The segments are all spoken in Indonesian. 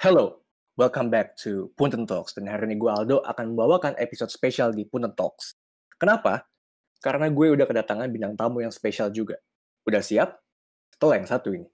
Hello, welcome back to Punten Talks. Dan hari ini gue Aldo akan membawakan episode spesial di Punten Talks. Kenapa? Karena gue udah kedatangan bintang tamu yang spesial juga. Udah siap? Setelah yang satu ini.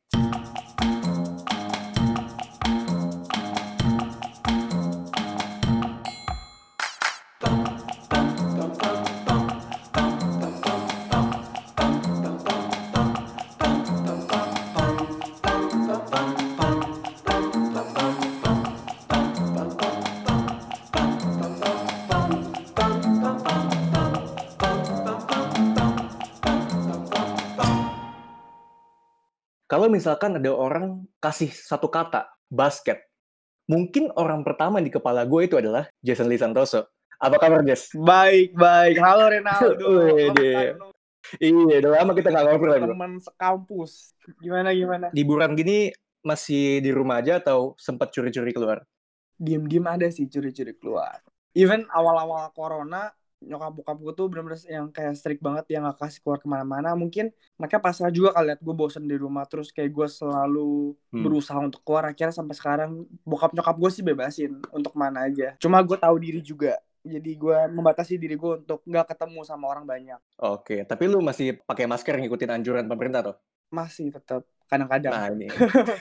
Kalau misalkan ada orang kasih satu kata, basket, mungkin orang pertama di kepala gue itu adalah Jason Lee Santoso. Apa kabar, Jess? Baik, baik. Halo Renaldo. Iya, udah lama kita nggak ngobrol bro. Teman sekampus. Gimana gimana? Liburan gini masih di rumah aja atau sempat curi-curi keluar? Diem-diem ada sih curi-curi keluar. Even awal-awal corona, nyokap bokap gue tuh bener-bener yang kayak strict banget yang gak kasih keluar ke mana-mana. Mungkin mereka pasrah juga kali liat gue bosen di rumah. Terus kayak gue selalu Hmm. berusaha untuk keluar. Akhirnya sampai sekarang bokap nyokap gue sih bebasin untuk mana aja. Cuma gue tahu diri juga. Jadi gue membatasi diri gue untuk nggak ketemu sama orang banyak. Oke, tapi lu masih pakai masker ngikutin anjuran pemerintah tuh? Masih tetap kadang-kadang. Nah ini.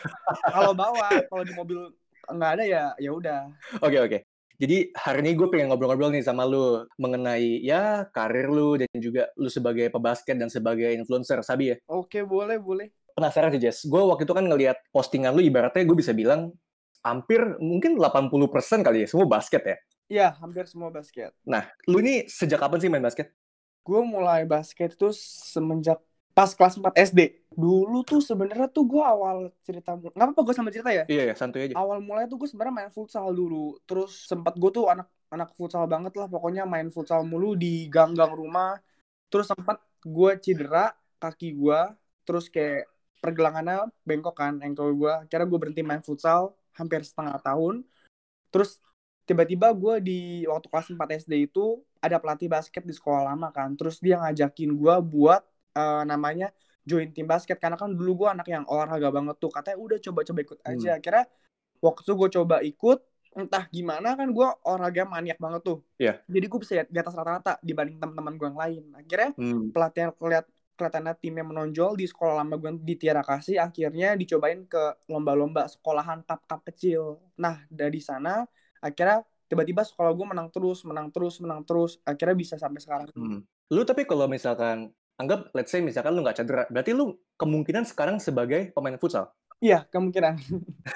kalau bawa, kalau di mobil nggak ada ya ya udah. Oke oke. Jadi hari ini gue pengen ngobrol-ngobrol nih sama lu mengenai ya karir lu dan juga lu sebagai pebasket dan sebagai influencer, Sabi ya. Oke, boleh, boleh. Penasaran sih Jess, gue waktu itu kan ngelihat postingan lu ibaratnya gue bisa bilang hampir mungkin 80% kali ya, semua basket ya. Iya, hampir semua basket. Nah, lu ini sejak kapan sih main basket? Gue mulai basket itu semenjak pas kelas 4 SD. Dulu tuh sebenarnya tuh gue awal cerita, nggak apa-apa gue sama cerita ya. Iya ya, santuy aja. Awal mulai tuh gue sebenarnya main futsal dulu. Terus sempat gue tuh anak anak futsal banget lah, pokoknya main futsal mulu di gang-gang rumah. Terus sempat gue cedera kaki gue, terus kayak pergelangannya bengkok kan ankle gue. Akhirnya gue berhenti main futsal hampir setengah tahun. Terus tiba-tiba gue di waktu kelas 4 SD itu ada pelatih basket di sekolah lama kan. Terus dia ngajakin gue buat eh, namanya join tim basket karena kan dulu gue anak yang olahraga banget tuh. Katanya udah coba-coba ikut aja. Akhirnya waktu itu gue coba ikut entah gimana kan gue olahraga maniak banget tuh. Iya. Jadi gue bisa di atas rata-rata dibanding teman-teman gue yang lain. Akhirnya Hmm. pelatihan keliat kelihatannya timnya menonjol di sekolah lama gue di Tiara Kasih akhirnya dicobain ke lomba-lomba sekolahan cup-cup kecil nah dari sana akhirnya tiba-tiba sekolah gue menang terus menang terus menang terus akhirnya bisa sampai sekarang Hmm. Lu tapi kalau misalkan anggap let's say misalkan lu nggak cedera, berarti lu kemungkinan sekarang sebagai pemain futsal. iya kemungkinan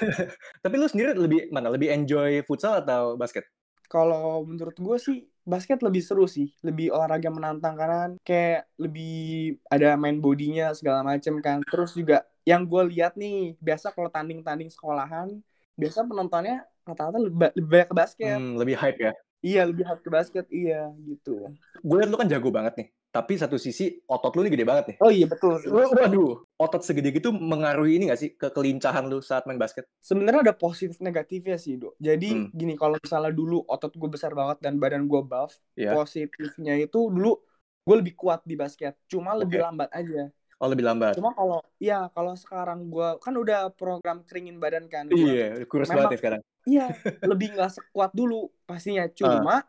Tapi lu sendiri lebih mana? Lebih enjoy futsal atau basket? kalau menurut gue sih basket lebih seru sih lebih olahraga menantang karena kan kayak lebih ada main bodinya segala macem kan terus juga yang gue lihat nih biasa kalau tanding-tanding sekolahan biasa penontonnya rata-rata lebih, lebih banyak ke basket Hmm, lebih hype ya. Iya lebih hype ke basket iya gitu. Gue liat lu kan jago banget nih. Tapi satu sisi otot lu nih gede banget nih. Oh iya betul. Lu- Waduh, otot segede gitu mengaruhi ini gak sih ke kelincahan lu saat main basket? Sebenarnya ada positif negatifnya sih dok. Jadi Hmm. gini kalau misalnya dulu otot gue besar banget dan badan gue buff, Iya. positifnya itu dulu gue lebih kuat di basket. Cuma lebih Oke. lambat aja. Oh lebih lambat. Cuma kalau ya kalau sekarang gue kan udah program keringin badan kan. gua. Iya, kurus banget ya sekarang. Iya lebih nggak sekuat dulu pastinya. Cuma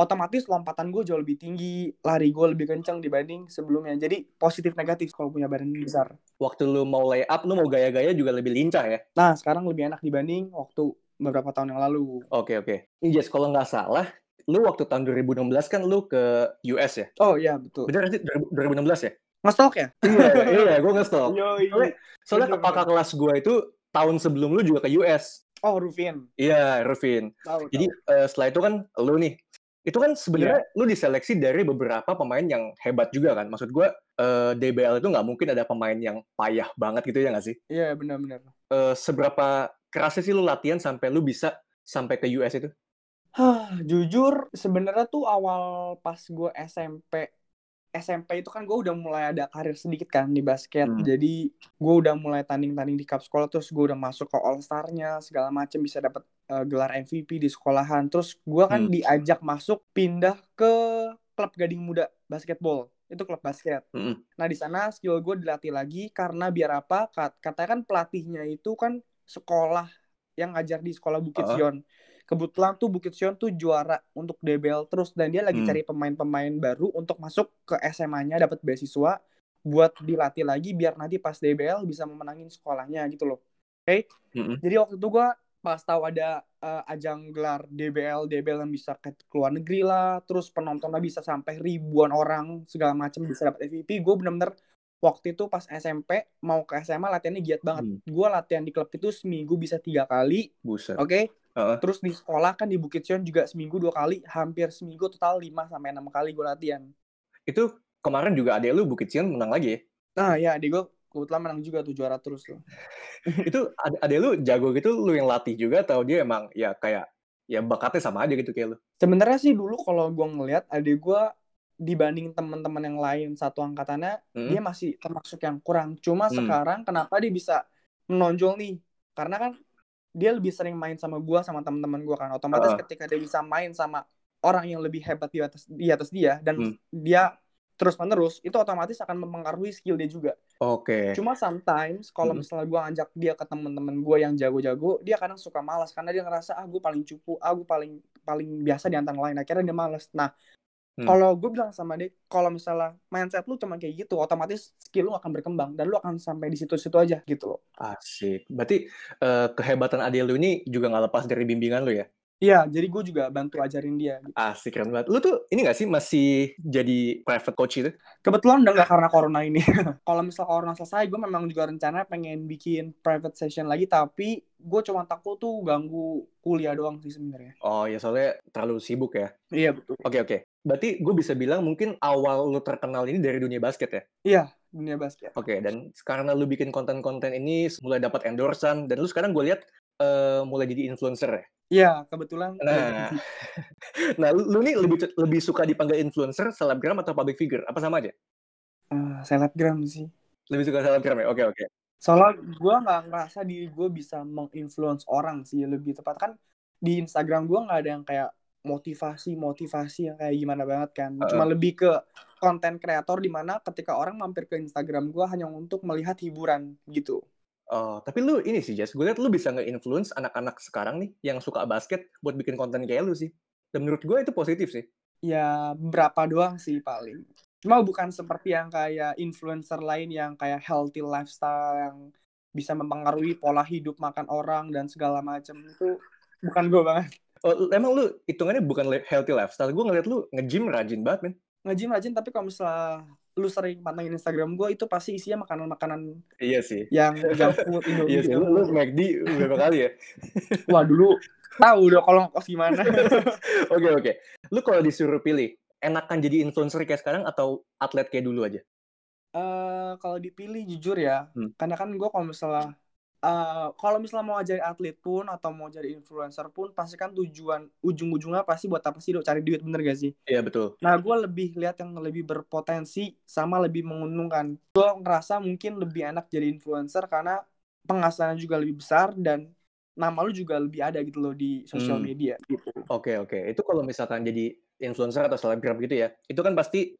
otomatis lompatan gue jauh lebih tinggi, lari gue lebih kencang dibanding sebelumnya. Jadi positif negatif kalau punya badan besar. Waktu lu mau lay up, lu mau gaya-gaya juga lebih lincah ya. Nah, sekarang lebih enak dibanding waktu beberapa tahun yang lalu. Oke, oke. Ini Jess, kalau nggak salah, lu waktu tahun 2016 kan lu ke US ya? Oh iya, betul. Bener sih 2016 ya? Ngestok ya? iya, iya, gue nge-stop. Yoi. Soalnya- Soalnya kakak kelas gue itu tahun sebelum lu juga ke US. Oh, Rufin. Iya, Rufin. Jadi eh, setelah itu kan lu nih, itu kan sebenarnya lu diseleksi dari beberapa pemain yang hebat juga kan. Maksud gue eh, DBL itu nggak mungkin ada pemain yang payah banget gitu ya nggak sih? Iya, benar-benar. Eh, seberapa kerasnya sih lu latihan sampai lu bisa sampai ke US itu? Hah, jujur sebenarnya tuh awal pas gue SMP SMP itu kan gue udah mulai ada karir sedikit kan di basket. Hmm. Jadi gue udah mulai tanding-tanding di cup sekolah terus gue udah masuk ke All Star-nya segala macem bisa dapat eh, gelar MVP di sekolahan. Terus gue kan Hmm. diajak masuk pindah ke klub Gading Muda basketball. Itu klub basket. Mm-mm. Nah, di sana skill gue dilatih lagi karena biar apa? Kat- Katanya kan pelatihnya itu kan sekolah yang ngajar di sekolah Bukit Heeh. Sion. Kebetulan tuh Bukit Sion tuh juara untuk DBL terus dan dia lagi Hmm. cari pemain-pemain baru untuk masuk ke SMA-nya dapat beasiswa buat dilatih lagi biar nanti pas DBL bisa memenangin sekolahnya gitu loh. Oke. Mm-mm. Jadi waktu itu gua pas tahu ada eh, ajang gelar DBL, DBL yang bisa ke luar negeri lah, terus penontonnya bisa sampai ribuan orang segala macam bisa dapat MVP, gue bener-bener waktu itu pas SMP mau ke SMA latihannya giat banget. Hmm. Gue latihan di klub itu seminggu bisa tiga kali, Buset. Terus di sekolah kan di Bukit Sion juga seminggu dua kali, hampir seminggu total 5 sampai enam kali gue latihan. Itu kemarin juga adek lu Bukit Sion menang lagi ya. Nah ya, di gue kebetulan menang juga tuh juara terus tuh. itu ade- adek lu jago gitu lu yang latih juga atau dia emang ya kayak ya bakatnya sama aja gitu kayak lu. Sebenarnya sih dulu kalau gue ngeliat adik gue dibanding teman-teman yang lain satu angkatannya Hmm. dia masih termasuk yang kurang. Cuma Hmm. sekarang kenapa dia bisa menonjol nih? Karena kan dia lebih sering main sama gua sama teman-teman gua kan. Otomatis Heeh. ketika dia bisa main sama orang yang lebih hebat di atas di atas dia dan Hmm. dia terus menerus itu otomatis akan mempengaruhi skill dia juga. Oke. Cuma sometimes kalau Hmm. misalnya gua ngajak dia ke teman-teman gua yang jago-jago, dia kadang suka malas karena dia ngerasa ah gue paling cupu, ah gue paling paling biasa di antara lain. Akhirnya dia malas. Nah, Hmm. kalau gue bilang sama dia, kalau misalnya mindset lu cuma kayak gitu, otomatis skill lu akan berkembang dan lu akan sampai di situ-situ aja gitu loh. Asik. Berarti eh, kehebatan adek lu ini juga nggak lepas dari bimbingan lu ya? Iya, jadi gue juga bantu ajarin dia. gitu. Asik keren banget. Lu tuh ini gak sih masih jadi private coach itu? Kebetulan udah nggak karena corona ini. kalau misalnya corona selesai, gue memang juga rencana pengen bikin private session lagi, tapi gue cuma takut tuh ganggu kuliah doang sih sebenarnya. Oh ya soalnya terlalu sibuk ya. Iya betul. Oke oke. Berarti gue bisa bilang mungkin awal lu terkenal ini dari dunia basket ya? Iya, dunia basket. Oke, dan karena lu bikin konten-konten ini mulai dapat endorsan dan lu sekarang gue lihat eh, mulai jadi influencer ya. Iya, kebetulan. Nah, nah lu, lu nih lebih lebih suka dipanggil influencer, selebgram atau public figure? Apa sama aja? Eh, selebgram sih. Lebih suka selebgram ya? Oke oke. Soalnya gue nggak ngerasa diri gue bisa menginfluence orang sih lebih tepat kan di Instagram gue nggak ada yang kayak motivasi motivasi yang kayak gimana banget kan. Cuma lebih ke konten kreator di mana ketika orang mampir ke Instagram gue hanya untuk melihat hiburan gitu. Oh, tapi lu ini sih, Jess. Gue liat lu bisa nge-influence anak-anak sekarang nih yang suka basket buat bikin konten kayak lu sih. Dan menurut gue itu positif sih. Ya berapa doang sih paling. Cuma bukan seperti yang kayak influencer lain yang kayak healthy lifestyle yang bisa mempengaruhi pola hidup makan orang dan segala macam itu bukan gue banget. Oh, emang lu hitungannya bukan healthy lifestyle. Gue ngeliat lu nge-gym rajin banget, men. Nge-gym rajin tapi kalau misalnya lu sering pantengin Instagram gue itu pasti isinya makanan-makanan Iya sih. yang junk food Indomie Iya sih, gitu. lu, lu McD berapa kali ya? Wah dulu tahu dong kalau ngkos gimana. Oke, oke. Lu kalau disuruh pilih, enakan jadi influencer kayak sekarang atau atlet kayak dulu aja? Eh kalau dipilih jujur ya, Hmm. karena kan gue kalau misalnya eh kalau misalnya mau jadi atlet pun atau mau jadi influencer pun pasti kan tujuan ujung-ujungnya pasti buat apa sih dok cari duit bener gak sih? Iya, betul. Nah gue lebih lihat yang lebih berpotensi sama lebih menguntungkan. Gue ngerasa mungkin lebih enak jadi influencer karena penghasilannya juga lebih besar dan nama lu juga lebih ada gitu loh di sosial Hmm. media gitu. Oke, oke. Itu kalau misalkan jadi influencer atau selebgram gitu ya, itu kan pasti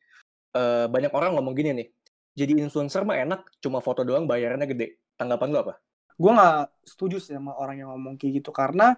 eh, banyak orang ngomong gini nih, jadi influencer mah enak, cuma foto doang bayarannya gede. Tanggapan lu apa? Gue nggak setuju sih sama orang yang ngomong kayak gitu karena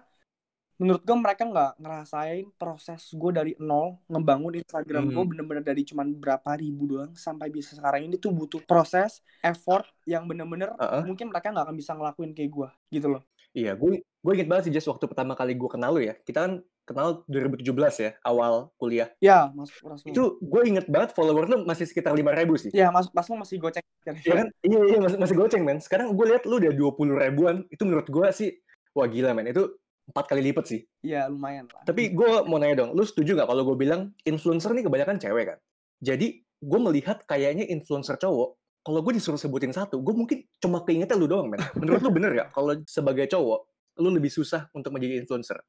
menurut gue mereka nggak ngerasain proses gue dari nol ngebangun Instagram gue Hmm. bener-bener dari cuman berapa ribu doang sampai bisa sekarang ini tuh butuh proses effort yang bener-bener Heeh. mungkin mereka nggak akan bisa ngelakuin kayak gue gitu loh. Iya, gue gue inget banget sih Jess waktu pertama kali gue kenal lu ya. Kita kan kenal 2017 ya, awal kuliah. Ya masuk kelas lu. Itu gue inget banget follower lu masih sekitar 5000 ribu sih. Ya masuk pas lu masih goceng. Iya kan? Iya, iya masih, masih goceng men. Sekarang gue lihat lu udah 20 ribuan. Itu menurut gue sih, wah gila men. Itu empat kali lipat sih. Iya lumayan lah. Tapi gue mau nanya dong, lu setuju nggak kalau gue bilang influencer nih kebanyakan cewek kan? Jadi gue melihat kayaknya influencer cowok, kalau gue disuruh sebutin satu, gue mungkin cuma keingetnya lu doang men. Menurut lu bener gak? Kalau sebagai cowok, lu lebih susah untuk menjadi influencer?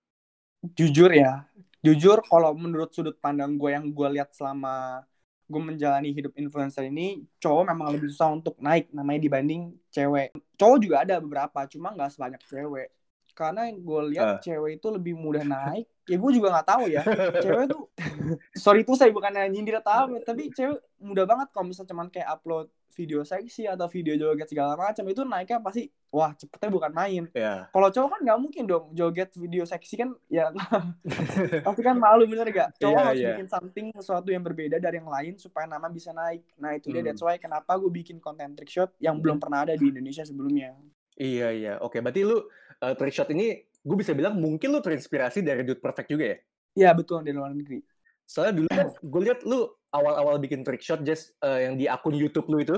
Jujur ya jujur kalau menurut sudut pandang gue yang gue lihat selama gue menjalani hidup influencer ini cowok memang lebih susah untuk naik namanya dibanding cewek. Cowok juga ada beberapa cuma nggak sebanyak cewek karena gue Ah. lihat cewek itu lebih mudah naik ya gue juga nggak tahu ya cewek tuh sorry tuh saya bukan nyindir apa tapi cewek mudah banget kalau misalnya cuman kayak upload video seksi atau video joget segala macam itu naiknya pasti wah cepetnya bukan main Ya. kalau cowok kan nggak mungkin dong joget video seksi kan ya pasti kan malu bener gak cowok Iya, harus iya. bikin something sesuatu yang berbeda dari yang lain supaya nama bisa naik nah itu dia Hmm. that's why kenapa gue bikin konten trick shot yang belum pernah ada di Indonesia sebelumnya Iya, iya. Oke, berarti lu uh, trick shot ini gue bisa bilang mungkin lu terinspirasi dari Dude Perfect juga ya? ya betul dari luar negeri Soalnya dulu kan gue lihat lu awal-awal bikin trick shot just uh, yang di akun YouTube lu itu,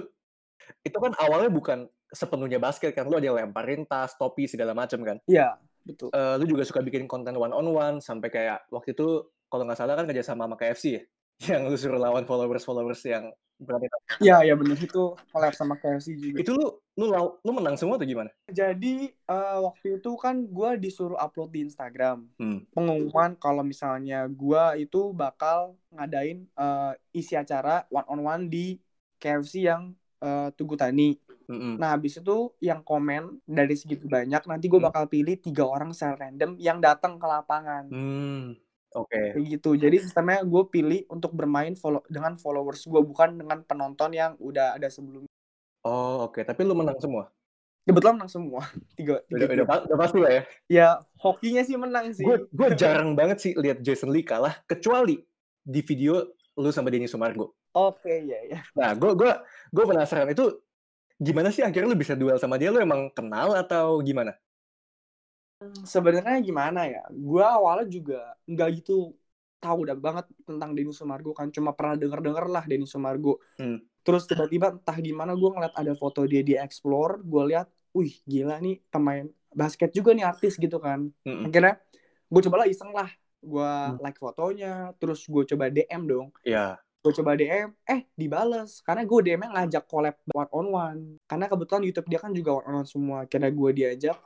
itu kan awalnya bukan sepenuhnya basket kan, lu ada yang lemparin tas, topi segala macam kan. Iya, betul. Eh, lu juga suka bikin konten one on one sampai kayak waktu itu kalau nggak salah kan kerja sama sama KFC ya, yang lu suruh lawan followers followers yang berani. Iya, iya benar itu collab sama KFC juga. Itu lu lu law- lu menang semua tuh gimana? Jadi eh, waktu itu kan gue disuruh upload di Instagram Hmm. pengumuman kalau misalnya gue itu bakal ngadain eh, isi acara one on one di KFC yang eh, Tugu Tani. Mm-mm. Nah, habis itu yang komen dari segitu banyak, nanti gue Hmm. bakal pilih tiga orang secara random yang datang ke lapangan. Hmm. Oke. Kayak gitu. Jadi sistemnya gue pilih untuk bermain follow dengan followers gue bukan dengan penonton yang udah ada sebelumnya. Oh oke, tapi lu menang semua. Kebetulan menang semua. Tiga. tiga Udah, pa- udah pasti lah ya. Ya, hokinya sih menang sih. Gue jarang banget sih lihat Jason Lee kalah kecuali di video lu sama Denny Sumargo. Oke, ya ya. Nah, gue gue gue penasaran itu gimana sih akhirnya lu bisa duel sama dia? Lu emang kenal atau gimana? Sebenarnya gimana ya? Gue awalnya juga nggak gitu tahu udah banget tentang Denny Sumargo kan cuma pernah denger-denger lah Denny Sumargo. Hmm. Terus tiba-tiba entah gimana gue ngeliat ada foto dia di Explore, gue lihat, wih gila nih pemain basket juga nih artis gitu kan. Mm-mm. Akhirnya gue coba lah iseng lah, gue Hmm. like fotonya, terus gue coba DM dong. Ya. gue coba DM, eh dibales karena gue DM-nya ngajak collab one on one karena kebetulan YouTube dia kan juga one on one semua karena gue diajak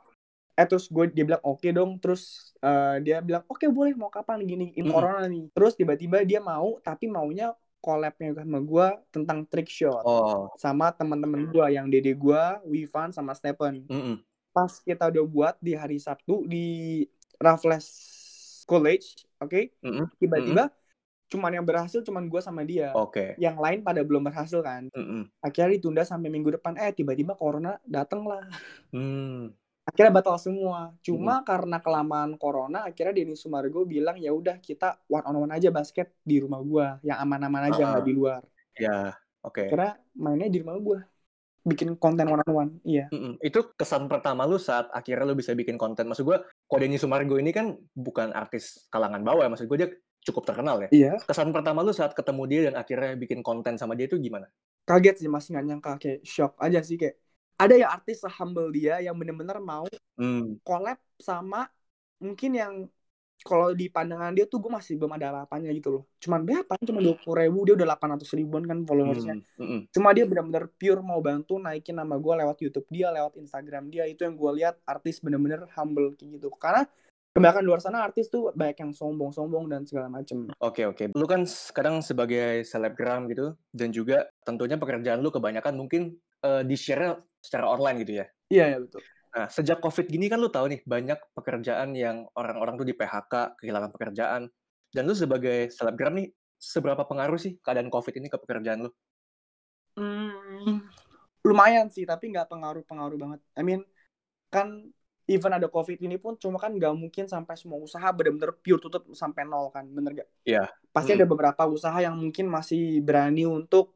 eh terus gue dia bilang oke dong terus eh, dia bilang oke boleh mau kapan gini in corona nih terus tiba-tiba dia mau tapi maunya collabnya sama gue tentang trick shot Oh. sama teman-teman gue yang dede gue Wivan sama Stephen Mm-mm. pas kita udah buat di hari Sabtu di Raffles College oke Mm-mm. tiba-tiba cuman yang berhasil cuman gue sama dia Oke. yang lain pada belum berhasil kan Mm-mm. akhirnya ditunda sampai minggu depan eh tiba-tiba corona dateng lah Hmm. Akhirnya batal semua cuma karena kelamaan corona akhirnya Denny Sumargo bilang ya udah kita one on one aja basket di rumah gua yang aman-aman aja nggak di luar Ya. Oke. akhirnya mainnya di rumah gua bikin konten one on one iya Mm-mm. Itu kesan pertama lu saat akhirnya lu bisa bikin konten. Maksud gue, kok Denny Sumargo ini kan bukan artis kalangan bawah ya. Maksud gue dia cukup terkenal ya. iya Kesan pertama lu saat ketemu dia dan akhirnya bikin konten sama dia itu gimana? kaget sih masih nggak nyangka kayak shock aja sih kayak ada ya artis humble dia yang bener-bener mau Hmm. collab sama mungkin yang kalau di pandangan dia tuh gue masih belum ada apa-apanya gitu loh. Cuman berapa? Cuma dua puluh ribu dia udah 800 ribuan kan followersnya. Hmm. Mm-mm. Cuma dia benar-benar pure mau bantu naikin nama gue lewat YouTube dia, lewat Instagram dia. Itu yang gue lihat artis bener-bener humble kayak gitu. Karena kebanyakan luar sana artis tuh banyak yang sombong-sombong dan segala macem. Oke oke. Lu kan sekarang sebagai selebgram gitu dan juga tentunya pekerjaan lu kebanyakan mungkin eh, di-share secara online gitu ya. Iya ya betul. Nah, sejak Covid gini kan lu tahu nih banyak pekerjaan yang orang-orang tuh di PHK, kehilangan pekerjaan. Dan lu sebagai selebgram nih seberapa pengaruh sih keadaan Covid ini ke pekerjaan lu? Hmm, lumayan sih, tapi nggak pengaruh-pengaruh banget. I mean, kan even ada COVID ini pun cuma kan nggak mungkin sampai semua usaha bener-bener pure tutup sampai nol kan, bener gak? Iya. Pasti Mm. ada beberapa usaha yang mungkin masih berani untuk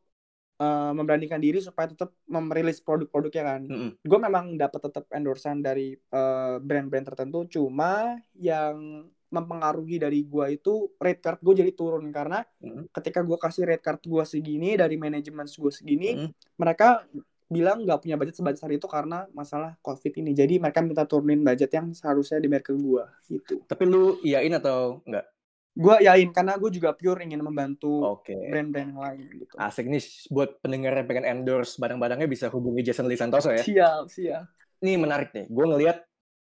eh, memberanikan diri supaya tetap merilis produk-produknya kan. Mm-mm. Gue memang dapat tetap endorsean dari eh, brand-brand tertentu, cuma yang mempengaruhi dari gue itu rate card gue jadi turun karena Mm. ketika gue kasih rate card gue segini dari manajemen gue segini Mm. mereka bilang nggak punya budget sebesar itu karena masalah covid ini jadi mereka minta turunin budget yang seharusnya dibayar ke gue gitu Tapi lu iyain atau enggak? Gue yain karena gue juga pure ingin membantu Oke. brand-brand yang lain gitu Asik nih buat pendengar yang pengen endorse barang-barangnya bisa hubungi Jason Lee Santoso ya. siap siap Ini menarik nih. Gue ngelihat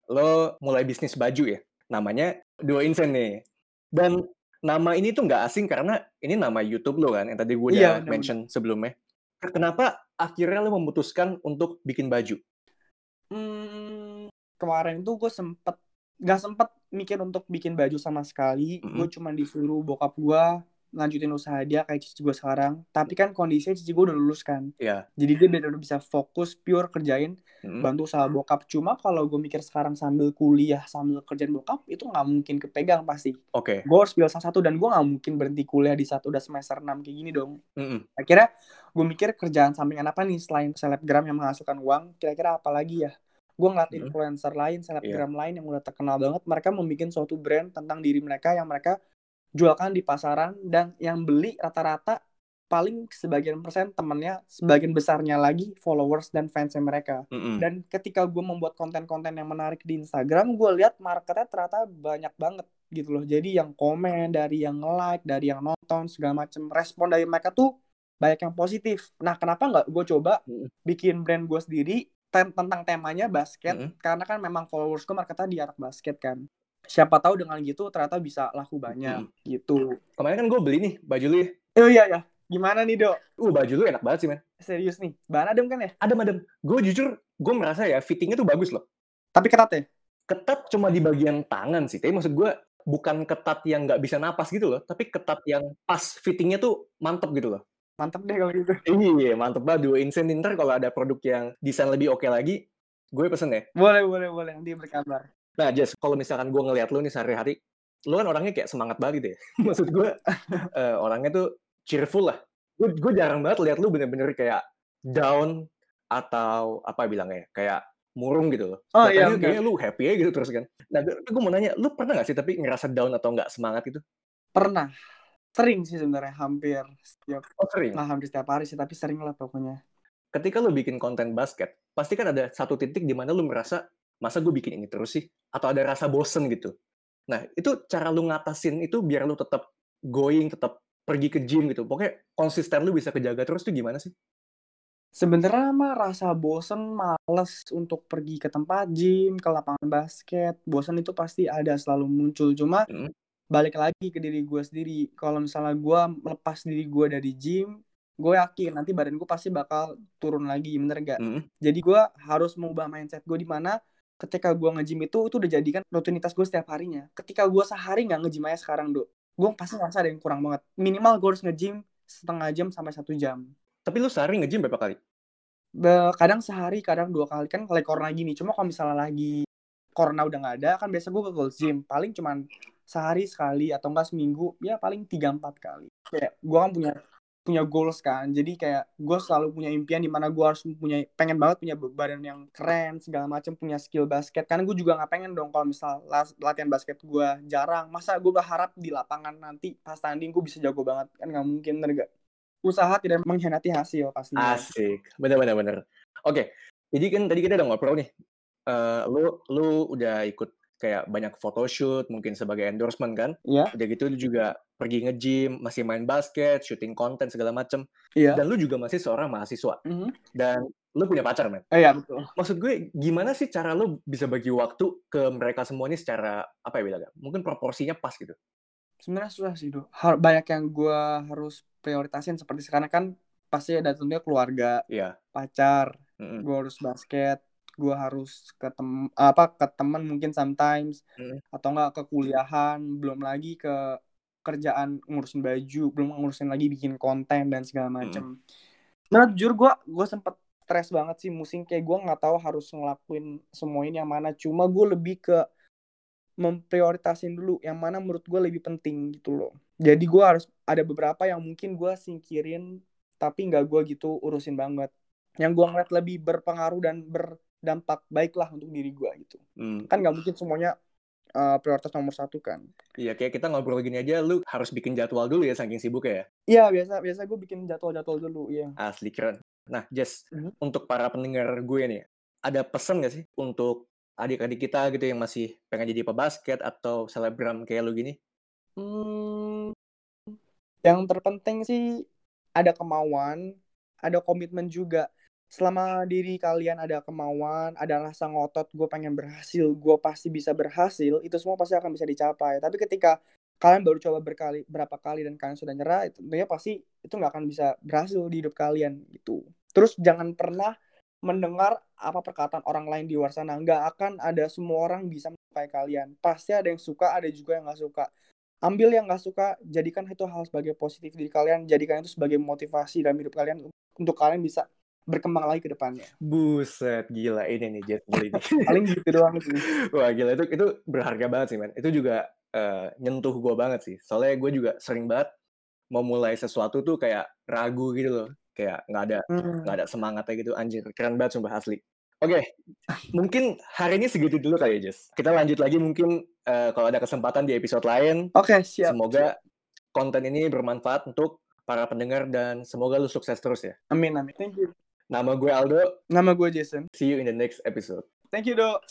lo mulai bisnis baju ya. Namanya Duo Insen nih. Dan nama ini tuh nggak asing karena ini nama YouTube lo kan yang tadi gue udah Iya, mention sebelumnya. Kenapa akhirnya lo memutuskan untuk bikin baju? Hmm, kemarin tuh gue sempet nggak sempet mikir untuk bikin baju sama sekali Mm-mm. gue cuma disuruh bokap gue lanjutin usaha dia kayak cici gue sekarang tapi kan kondisinya cici gue udah lulus kan Iya. jadi dia benar bisa fokus pure kerjain Mm-mm. bantu usaha bokap cuma kalau gue mikir sekarang sambil kuliah sambil kerjaan bokap itu nggak mungkin kepegang pasti Oke. gue harus pilih salah satu dan gue nggak mungkin berhenti kuliah di saat udah semester 6 kayak gini dong Mm-mm. akhirnya gue mikir kerjaan sampingan apa nih selain selebgram yang menghasilkan uang kira-kira apa lagi ya gue ngeliat Hmm. influencer lain selebgram lain yang udah terkenal banget mereka membuat suatu brand tentang diri mereka yang mereka jualkan di pasaran dan yang beli rata-rata paling sebagian persen temennya sebagian besarnya lagi followers dan fansnya mereka Mm-mm. dan ketika gue membuat konten-konten yang menarik di Instagram gue lihat marketnya ternyata banyak banget gitu loh jadi yang komen dari yang like dari yang nonton segala macam respon dari mereka tuh banyak yang positif nah kenapa nggak gue coba Mm-mm. bikin brand gue sendiri ten- tentang temanya basket Mm-mm. karena kan memang followers gue marketnya di anak basket kan siapa tahu dengan gitu ternyata bisa laku banyak gitu Kemarin kan gue beli nih baju lu ya. oh iya ya gimana nih dok Uh, baju lu enak banget sih, men. serius nih bahan adem kan ya Adem, adem. Gue jujur, gue merasa ya fittingnya tuh bagus loh. tapi ketat ya Ketat cuma di bagian tangan sih. Tapi maksud gue bukan ketat yang nggak bisa napas gitu loh. Tapi ketat yang pas fittingnya tuh mantep gitu loh. Mantep deh kalau gitu Iya, mantep banget. Dua insane ntar kalau ada produk yang desain lebih oke lagi, gue pesen ya. boleh boleh boleh nanti berkabar Nah, Jess, kalau misalkan gue ngeliat lu nih sehari-hari, lu kan orangnya kayak semangat banget gitu ya. Maksud gue, eh, orangnya tuh cheerful lah. Gue gue jarang banget lihat lu bener-bener kayak down atau apa bilangnya ya, kayak murung gitu loh. Oh, Datangnya iya, kayaknya lu happy aja gitu terus kan. Nah, gue mau nanya, lu pernah gak sih tapi ngerasa down atau nggak semangat gitu? Pernah. Sering sih sebenarnya, hampir setiap Oh, sering. nggak hampir setiap hari sih, tapi sering lah pokoknya. Ketika lu bikin konten basket, pasti kan ada satu titik di mana lu merasa, masa gue bikin ini terus sih? Atau ada rasa bosen gitu. Nah, itu cara lu ngatasin itu biar lu tetap going, tetap pergi ke gym gitu. Pokoknya konsisten lu bisa kejaga terus tuh gimana sih? Sebenarnya mah rasa bosen, males untuk pergi ke tempat gym, ke lapangan basket. Bosen itu pasti ada selalu muncul. Cuma Mm. Balik lagi ke diri gue sendiri. Kalau misalnya gue melepas diri gue dari gym, gue yakin nanti badan gue pasti bakal turun lagi, bener gak? Mm. Jadi gue harus mengubah mindset gue di mana ketika gue nge-gym itu itu udah jadikan rutinitas gue setiap harinya. Ketika gue sehari nggak nge-gym aja sekarang, Dok. Gue pasti ngerasa ada yang kurang banget. Minimal gue harus nge-gym setengah jam sampai satu jam. Tapi lu sehari nge-gym berapa kali? Be- kadang sehari, kadang dua kali. Kan lagi corona gini. Cuma kalau misalnya lagi corona udah nggak ada, kan biasa gue ke Gold Gym. Paling cuman sehari sekali atau enggak seminggu. Ya paling tiga empat kali. Kayak gue kan punya punya goals kan jadi kayak gue selalu punya impian di mana gue harus punya pengen banget punya badan yang keren segala macam punya skill basket karena gue juga nggak pengen dong kalau misal latihan basket gue jarang masa gue berharap di lapangan nanti pas tanding gue bisa jago banget kan nggak mungkin bener gak usaha tidak mengkhianati hasil pastinya Asik. Bener-bener. bener. Oke. Jadi kan tadi kita udah ngobrol nih. Eh, lu lu udah ikut kayak banyak photoshoot, mungkin sebagai endorsement kan? Iya. Udah gitu lu juga pergi nge-gym, masih main basket, shooting konten segala macem. iya Dan lu juga masih seorang mahasiswa. Mhm. Dan lu punya pacar, men. Eh, iya betul Maksud gue, gimana sih cara lu bisa bagi waktu ke mereka semua ini secara, apa ya bilangnya, mungkin proporsinya pas gitu. sebenarnya susah sih do Har- banyak yang gue harus prioritasin seperti sekarang kan pasti ada tentunya keluarga Iya. pacar Mm-mm. gue harus basket gue harus ke tem apa ke teman mungkin sometimes Mm. atau enggak ke kuliahan belum lagi ke kerjaan ngurusin baju belum ngurusin lagi bikin konten dan segala macem. Nah jujur gue gue sempet stres banget sih musim kayak gue nggak tahu harus ngelakuin semua ini yang mana. Cuma gue lebih ke memprioritasin dulu yang mana menurut gue lebih penting gitu loh. Jadi gue harus ada beberapa yang mungkin gue singkirin tapi nggak gue gitu urusin banget. Yang gue ngeliat lebih berpengaruh dan berdampak baik lah untuk diri gue gitu Hmm. kan nggak mungkin semuanya uh, prioritas nomor satu kan Iya, kayak kita ngobrol gini aja, lu harus bikin jadwal dulu ya, saking sibuknya ya. iya biasa biasa gue bikin jadwal-jadwal dulu iya Asli keren. Nah, Jess, Mhm. untuk para pendengar gue nih, ada pesan gak sih untuk adik-adik kita gitu yang masih pengen jadi pebasket atau selebgram kayak lu gini? Hmm, yang terpenting sih ada kemauan, ada komitmen juga. Selama diri kalian ada kemauan, ada rasa ngotot, gue pengen berhasil, gue pasti bisa berhasil, itu semua pasti akan bisa dicapai. Tapi ketika kalian baru coba berkali berapa kali dan kalian sudah nyerah, itu tentunya pasti itu nggak akan bisa berhasil di hidup kalian gitu. Terus jangan pernah mendengar apa perkataan orang lain di luar sana. Nggak akan ada semua orang bisa menyukai kalian. Pasti ada yang suka, ada juga yang nggak suka. Ambil yang nggak suka, jadikan itu hal sebagai positif diri kalian, jadikan itu sebagai motivasi dalam hidup kalian untuk kalian bisa berkembang lagi ke depannya. Buset, gila ini nih Jet Bull ini. Paling gitu doang sih. Wah gila itu itu berharga banget sih man. Itu juga uh, nyentuh gue banget sih. Soalnya gue juga sering banget mau mulai sesuatu tuh kayak ragu gitu loh. Kayak nggak ada Hmm. nggak ada semangatnya gitu anjir. Keren banget sumpah asli. Oke, mungkin hari ini segitu dulu kali ya Jess. Kita lanjut lagi mungkin uh, kalau ada kesempatan di episode lain. Oke, siap. Semoga konten ini bermanfaat untuk para pendengar dan semoga lu sukses terus ya. Amin, amin. Thank you. Nama gue Aldo. Nama gue Jason. See you in the next episode. Thank you, Dok.